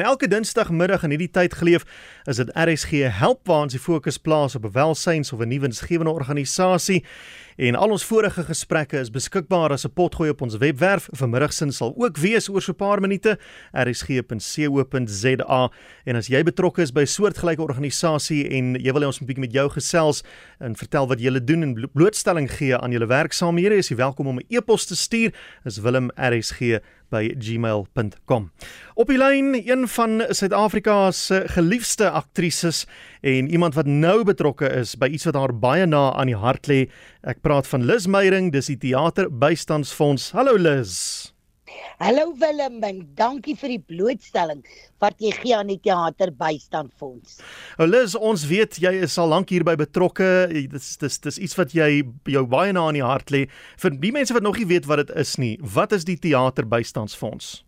En elke dinsdagmiddag in hierdie tyd geleef is dit RSG help waar ons die fokus plaas op 'n welsyns of 'n nuwe insgewende organisasie. En al ons vorige gesprekke is beskikbaar as 'n potgooi op ons webwerf. Vanmiddag sal ook wees oor so 'n paar minute rsg.co.za. En as jy betrokke is by 'n soortgelyke organisasie en jy wil hê ons moet bietjie met jou gesels en vertel wat julle doen en blootstelling gee aan julle werksaamhede, is jy welkom om 'n e-pos te stuur. Dis wilm@rsg by gmail.com. Op die lyn een van Suid-Afrika se geliefde aktrises en iemand wat nou betrokke is by iets wat haar baie na aan die hart lê. Ek praat van Liz Meyering, dis die teater bystandsfonds. Hallo Liz. Hallo Willem, en dankie vir die blootstelling wat jy gee aan die teater bystandfonds. Nou Liz, ons weet jy is al lank hierby betrokke. Dis dis dis iets wat jy jou baie na aan die hart lê. Vir die mense wat nog nie weet wat dit is nie, wat is die teater bystandsfonds?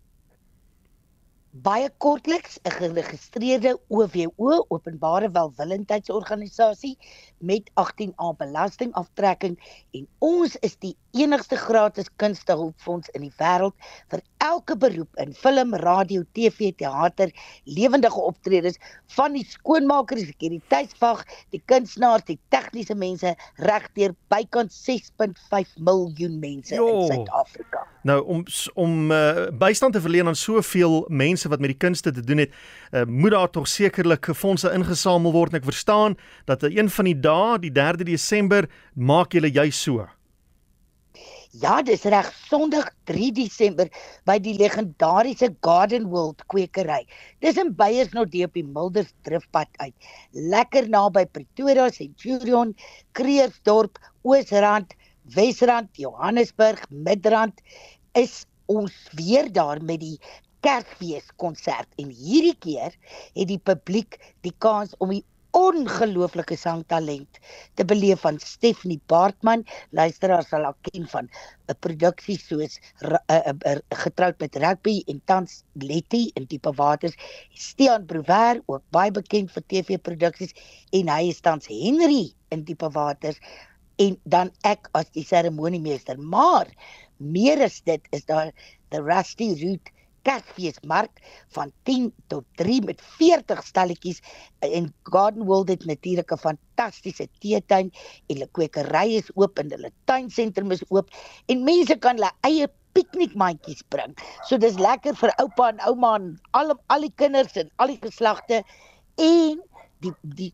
Baie kortliks 'n geregistreerde OWO openbare welwillendheidsorganisasie met 18A belastingaftrekking en ons is die enigste gratis kunstehulpfonds in die wêreld vir elke beroep in film, radio, TV, teater, lewendige optredes van die skoonmaker, die sekuriteitsvag, die kunstenaars, die tegniese mense regdeur bykans 6.5 miljoen mense jo. in Suid-Afrika. Nou om om uh, bystand te verleen aan soveel mense wat met die kunste te doen het, uh, moet daar tog sekerlik fondse ingesamel word en ek verstaan dat een van die dae, die 3de Desember, maak julle jy so. Ja, dis reg Sondag 3 Desember by die legendariese Garden World kwekery. Dis in Beyersnodde op die Milders Drifpad uit. Lekker naby Pretoria, Centurion, Kreersdorp, Oosrand, Wesrand, Johannesburg, Midrand is ons weer daar met die Kersfees konsert en hierdie keer het die publiek die kans om die ongelooflike sangtalent te beleef van Stephanie Baartman. Luisteraars sal haar ken van 'n produksie soos uh, uh, uh, getroud met rugby en tans Letty in tipe waters. Stean Brouwer ook baie bekend vir TV-produksies en hy is tans Henry in tipe waters en dan ek as die seremoniemeester. Maar meer as dit is daar the Rusty Root Kersfeesmark van 10 tot 3 met 40 stalletjies en Garden World het natuurlik 'n fantastiese teetuin en hulle kwekery is oop en hulle tuinsentrum is oop en mense kan hulle eie piknikmandjies bring. So dis lekker vir oupa en ouma en al al die kinders en al die geslagte en die die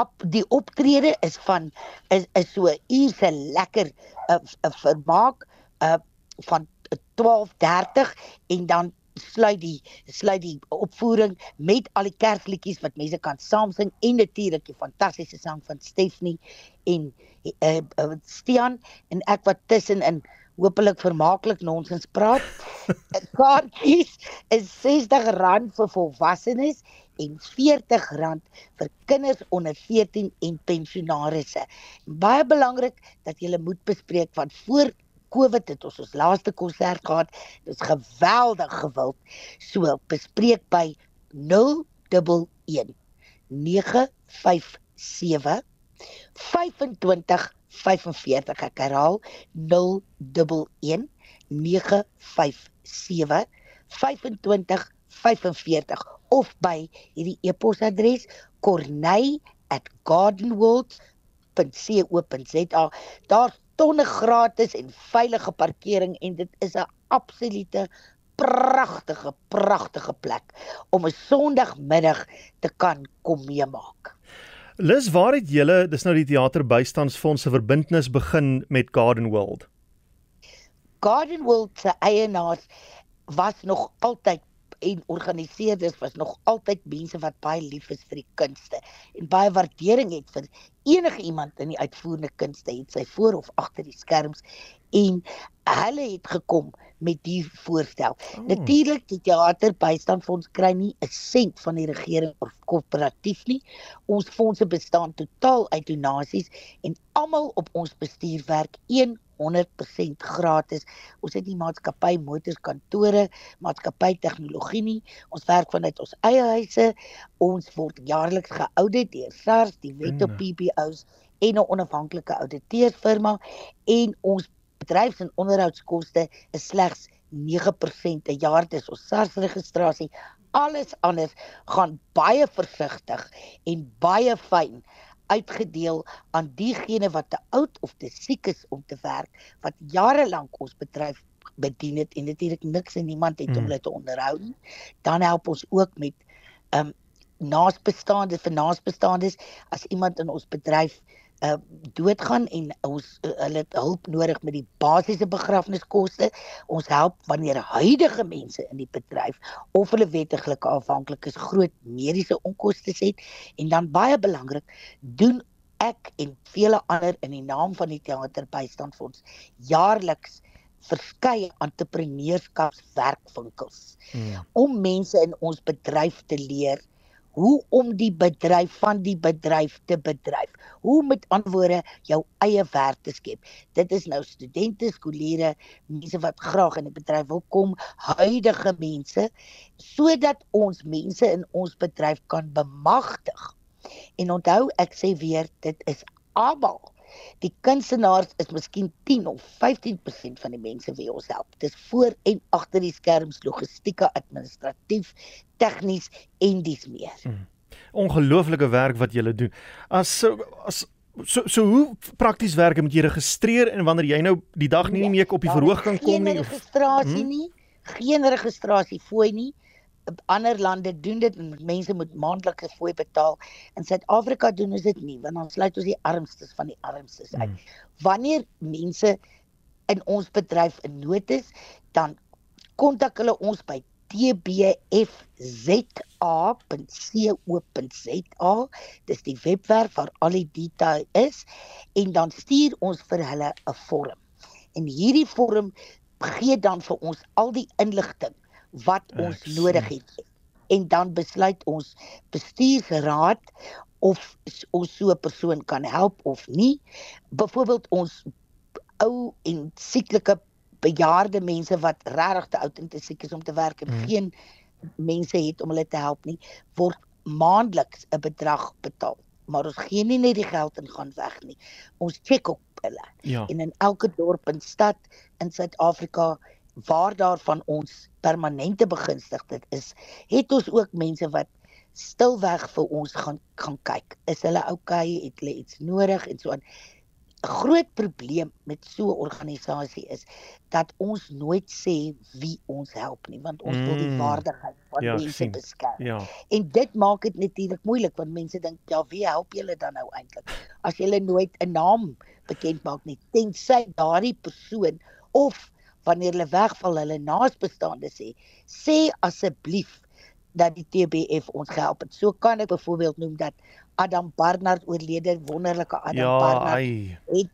op die optrede is van is is so uur se lekker 'n uh, uh, vermaak uh, van 12:30 en dan sluit die sluit die opvoering met al die kerkliedjies wat mense kan saam sing en natuurlik die fantastiese sang van Stephanie en uh, uh, Stian en ek wat tussenin hopelik vermaaklik nonsens praat. Kaartjies is R60 vir volwassenes en R40 vir kinders onder 14 en pensionaarsse. Baie belangrik dat jy moet bespreek want voor Covid het ons ons laaste konsert gehad. Dit is geweldig gewild. So bespreek by 011 957 2545 ek herhaal 011 957 2545 of by hierdie e-posadres corney@gardenworld.co.za daar tonne gratis en veilige parkering en dit is 'n absolute pragtige pragtige plek om 'n Sondagmiddag te kan kom meemaak. Lis, waar het julle, dis nou die teater bystandsfonds se verbintenis begin met Garden World? Garden World se eienaars was nog altyd en organiseerders was nog altyd mense wat baie lief is vir die kunste en baie waardering het vir enige iemand in die uitvoerende kunste het sy voor of agter die skerms en hulle het gekom met die voorstel. Oh. Natuurlik die teater bystandfonds kry nie 'n sent van die regering of korporatief nie. Ons fondse bestaan totaal uit donasies en almal op ons bestuur werk 100% gratis. Ons het nie maatskappy motors kantore, maatskappy tegnologie nie. Ons werk vanuit ons eie huise. Ons word jaarliks geauditeer deur SARS, die wet op PPE CEOs en 'n onafhanklike ouditeursfirma en ons bedryfs- en onderhoudskoste is slegs 9% 'n jaar dis ons SARS registrasie alles anders gaan baie versigtig en baie fyn uitgedeel aan diegene wat te oud of te siek is om te werk wat jare lank ons bedryf bedien het en natuurlik niks en niemand het hmm. om hulle te onderhou nie. Dan help ons ook met ehm um, naasbestaandes vir naasbestaandes as iemand in ons bedryf uh doodgaan en ons uh, hulle het hulp nodig met die basiese begrafniskoste. Ons help wanneer huidige mense in die bedryf of hulle wettiglike afhanklik is groot mediese onkoste het en dan baie belangrik doen ek en vele ander in die naam van die teaterbystandfonds jaarliks verskeie entrepreneurskapswerkwinkels hmm. om mense in ons bedryf te leer hoe om die bedryf van die bedryf te bedryf. Hoe met antwoorde jou eie werk te skep. Dit is nou studente, skoolleerders, mense wat graag in die bedryf wil kom, huidige mense sodat ons mense in ons bedryf kan bemagtig. En onthou, ek sê weer, dit is almal Die kunstenaars is miskien 10 of 15% van die mense wie ons help. Dis voor en agter die skerms, logistieke, administratief, tegnies en dis meer. Hmm. Ongelooflike werk wat julle doen. As as so so hoe prakties werk moet jy registreer en wanneer jy nou die dag nie, nie meer op die verhoog kan kom nie of registrasie hmm? nie, geen registrasie fooi nie ander lande doen dit en mense moet maandelikse fooi betaal. In Suid-Afrika doen ons dit nie want ons sluit ons die armstes van die armstes uit. Hmm. Wanneer mense in ons bedryf in nood is, dan kontak hulle ons by tbfza.co.za. Dis die webwerf waar al die detail is en dan stuur ons vir hulle 'n vorm. En hierdie vorm gee dan vir ons al die inligting wat ons Ek nodig het. En dan besluit ons bestuursraad of ons so 'n persoon kan help of nie. Byvoorbeeld ons ou en sieklike bejaarde mense wat regtig te oud en te siek is om te werk en hmm. geen mense het om hulle te help nie, word maandeliks 'n bedrag betaal. Maar ons gee nie net die geld en gaan weg nie. Ons check op hulle. Ja. En in elke dorp en stad in Suid-Afrika waar daarvan ons permanente begunstigdes is, het ons ook mense wat stilweg vir ons gaan gaan kyk. Is hulle? Okay? Het hulle iets nodig en so aan. 'n Groot probleem met so 'n organisasie is dat ons nooit sê wie ons help nie, want ons mm. wil die mm. waardigheid van ja, mense beskerm. Ja. En dit maak dit natuurlik moeilik want mense dink, ja, wie help julle dan nou eintlik? As jy nooit 'n naam bekend maak nie, tensy daardie persoon of wanneer hulle wegval hulle naasbestaande sê sê asseblief dat die TBF ons gehelp het. So kan ek byvoorbeeld noem dat Adam Barnard oorlede wonderlike Adam ja, Barnard ai. het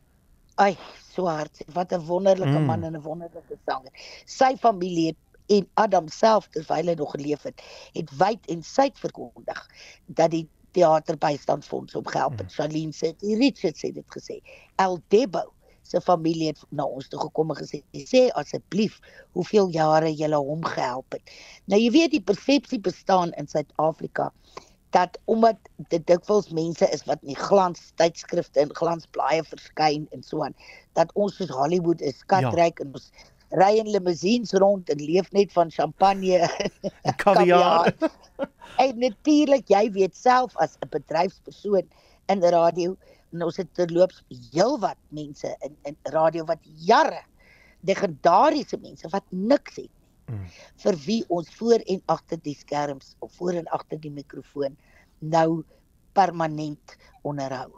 ai so hard wat 'n wonderlike mm. man en 'n wonderlike sanger. Sy familie en Adam self terwyl hy nog geleef het, het wyd en suid verkondig dat die teaterbystandfonds hom gehelp het. Mm. Charlene sê, Richard sê dit gesê. El Debo se familie het na ons toe gekom en gesê sê asseblief hoeveel jare jy hom gehelp het. Nou jy weet die persepsie bestaan in Suid-Afrika dat omdat dit dikwels mense is wat in glans tydskrifte en glansblaaie verskyn en so aan dat ons soos Hollywood is skatryk ja. en ons ry in limousines rond en leef net van champagne en kaviaar. en natuurlik jy weet self as 'n bedryfspersoon in radio en ons het terloops heelwat mense in in radio wat jare legendariese mense wat niks het nie mm. vir wie ons voor en agter die skerms of voor en agter die mikrofoon nou permanent onderhou.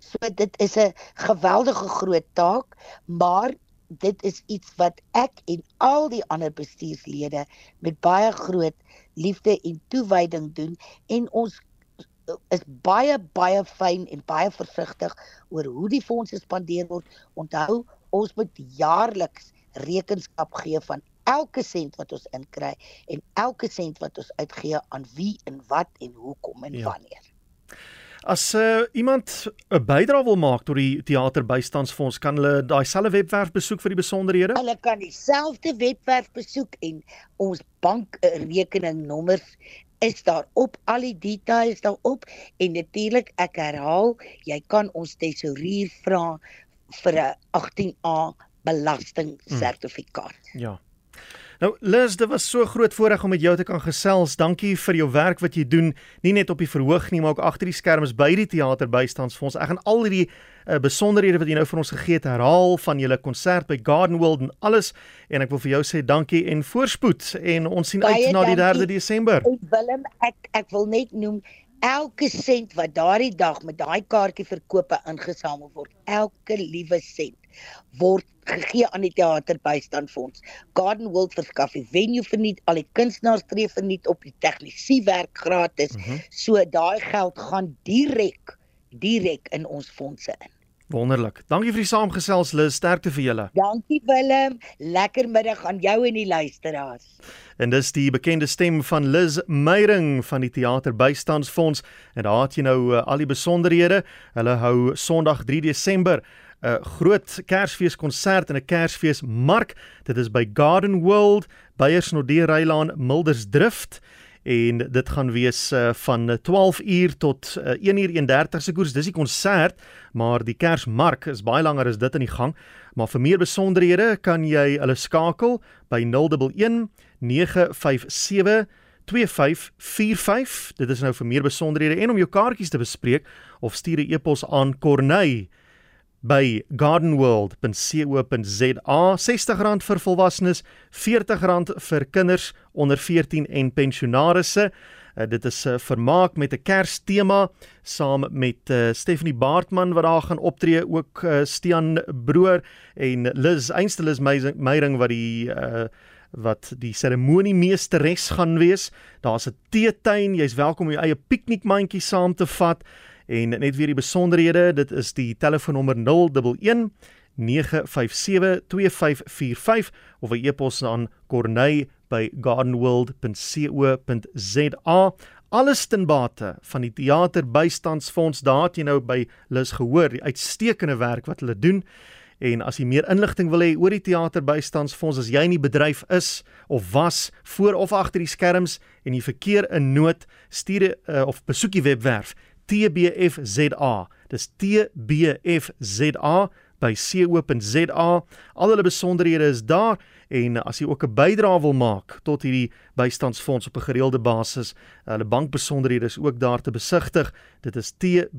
So dit is 'n geweldige groot taak, maar dit is iets wat ek en al die ander bestuurslede met baie groot liefde en toewyding doen en ons is baie baie fyn en baie versigtig oor hoe die fondse spandeer word. Onthou, ons moet jaarliks rekenskap gee van elke sent wat ons inkry en elke sent wat ons uitgee aan wie en wat en hoekom en ja. wanneer. As uh, iemand 'n bydrae wil maak tot die teaterbystandsfonds, kan hulle daai selfde webwerf besoek vir die besonderhede? Hulle kan dieselfde webwerf besoek en ons bankrekeningnommers is daar op al die details daarop en natuurlik ek herhaal jy kan ons tesourier vra vir 'n 18A belasting sertifikaat. Hmm. Ja. Nou Liz, dit was so groot voorreg om met jou te kan gesels. Dankie vir jou werk wat jy doen, nie net op die verhoog nie, maar ook agter die skerms by die teater bystandsfonds. Ek gaan al hierdie uh, besonderhede wat jy nou vir ons gegee het herhaal van julle konsert by Garden World en alles en ek wil vir jou sê dankie en voorspoed en ons sien Baie uit na die 3 Desember. Willem, ek ek wil net noem elke sent wat daardie dag met daai kaartjie verkope ingesamel word, elke liewe sent word gegee aan die teaterbystandfonds. Garden World verskaf die venue verniet, al die kunstenaars tree verniet op die tegnisie werk gratis. Mm -hmm. So daai geld gaan direk direk in ons fondse in. Wonderlik. Dankie vir die saamgesels Lis, sterkte vir julle. Dankie Willem. Lekker middag aan jou en die luisteraars. En dis die bekende stem van Lis Meyring van die Theater Bystandsfonds en daar het jy nou uh, al die besonderhede. Hulle hou Sondag 3 Desember 'n uh, groot Kersfeeskonsert en 'n Kersfeesmark. Dit is by Garden World, Beyers Noordiereilaan, Mildersdrift en dit gaan wees uh, van 12 uur tot uh, 1 uur 31 se koers. Dis die konsert, maar die Kersmark is baie langer as dit in die gang. Maar vir meer besonderhede kan jy hulle skakel by 011 957 2545. Dit is nou vir meer besonderhede en om jou kaartjies te bespreek of stuur 'n e-pos aan Corneille by gardenworld.co.za R60 vir volwassenes, R40 vir kinders onder 14 en pensionaarsse. Uh, dit is 'n uh, vermaak met 'n Kerstema saam met uh, Stephanie Baartman wat daar gaan optree, ook uh, Stian Broer en Liz Einstelis Meyering wat die uh, wat die seremoniemeesteres gaan wees. Daar's 'n teetuin, jy's welkom om jou eie piknikmandjie saam te vat. En net weer die besonderhede, dit is die telefoonnommer 011 957 2545 of 'n e-pos aan corney@gardenworld.co.za. Alles ten bate van die teater bystandsfonds. Daar het jy nou by Lis gehoor die uitstekende werk wat hulle doen. En as jy meer inligting wil hê oor die teater bystandsfonds, as jy in die bedryf is of was voor of agter die skerms en jy verkeer in nood, stuur uh, of besoek die webwerf TBFZA. Dis TBFZA by co.za. Al hulle besonderhede is daar en as jy ook 'n bydrae wil maak tot hierdie bystandsfonds op 'n gereelde basis, hulle bankbesonderhede is ook daar te besigtig. Dit is tbfza.co.za.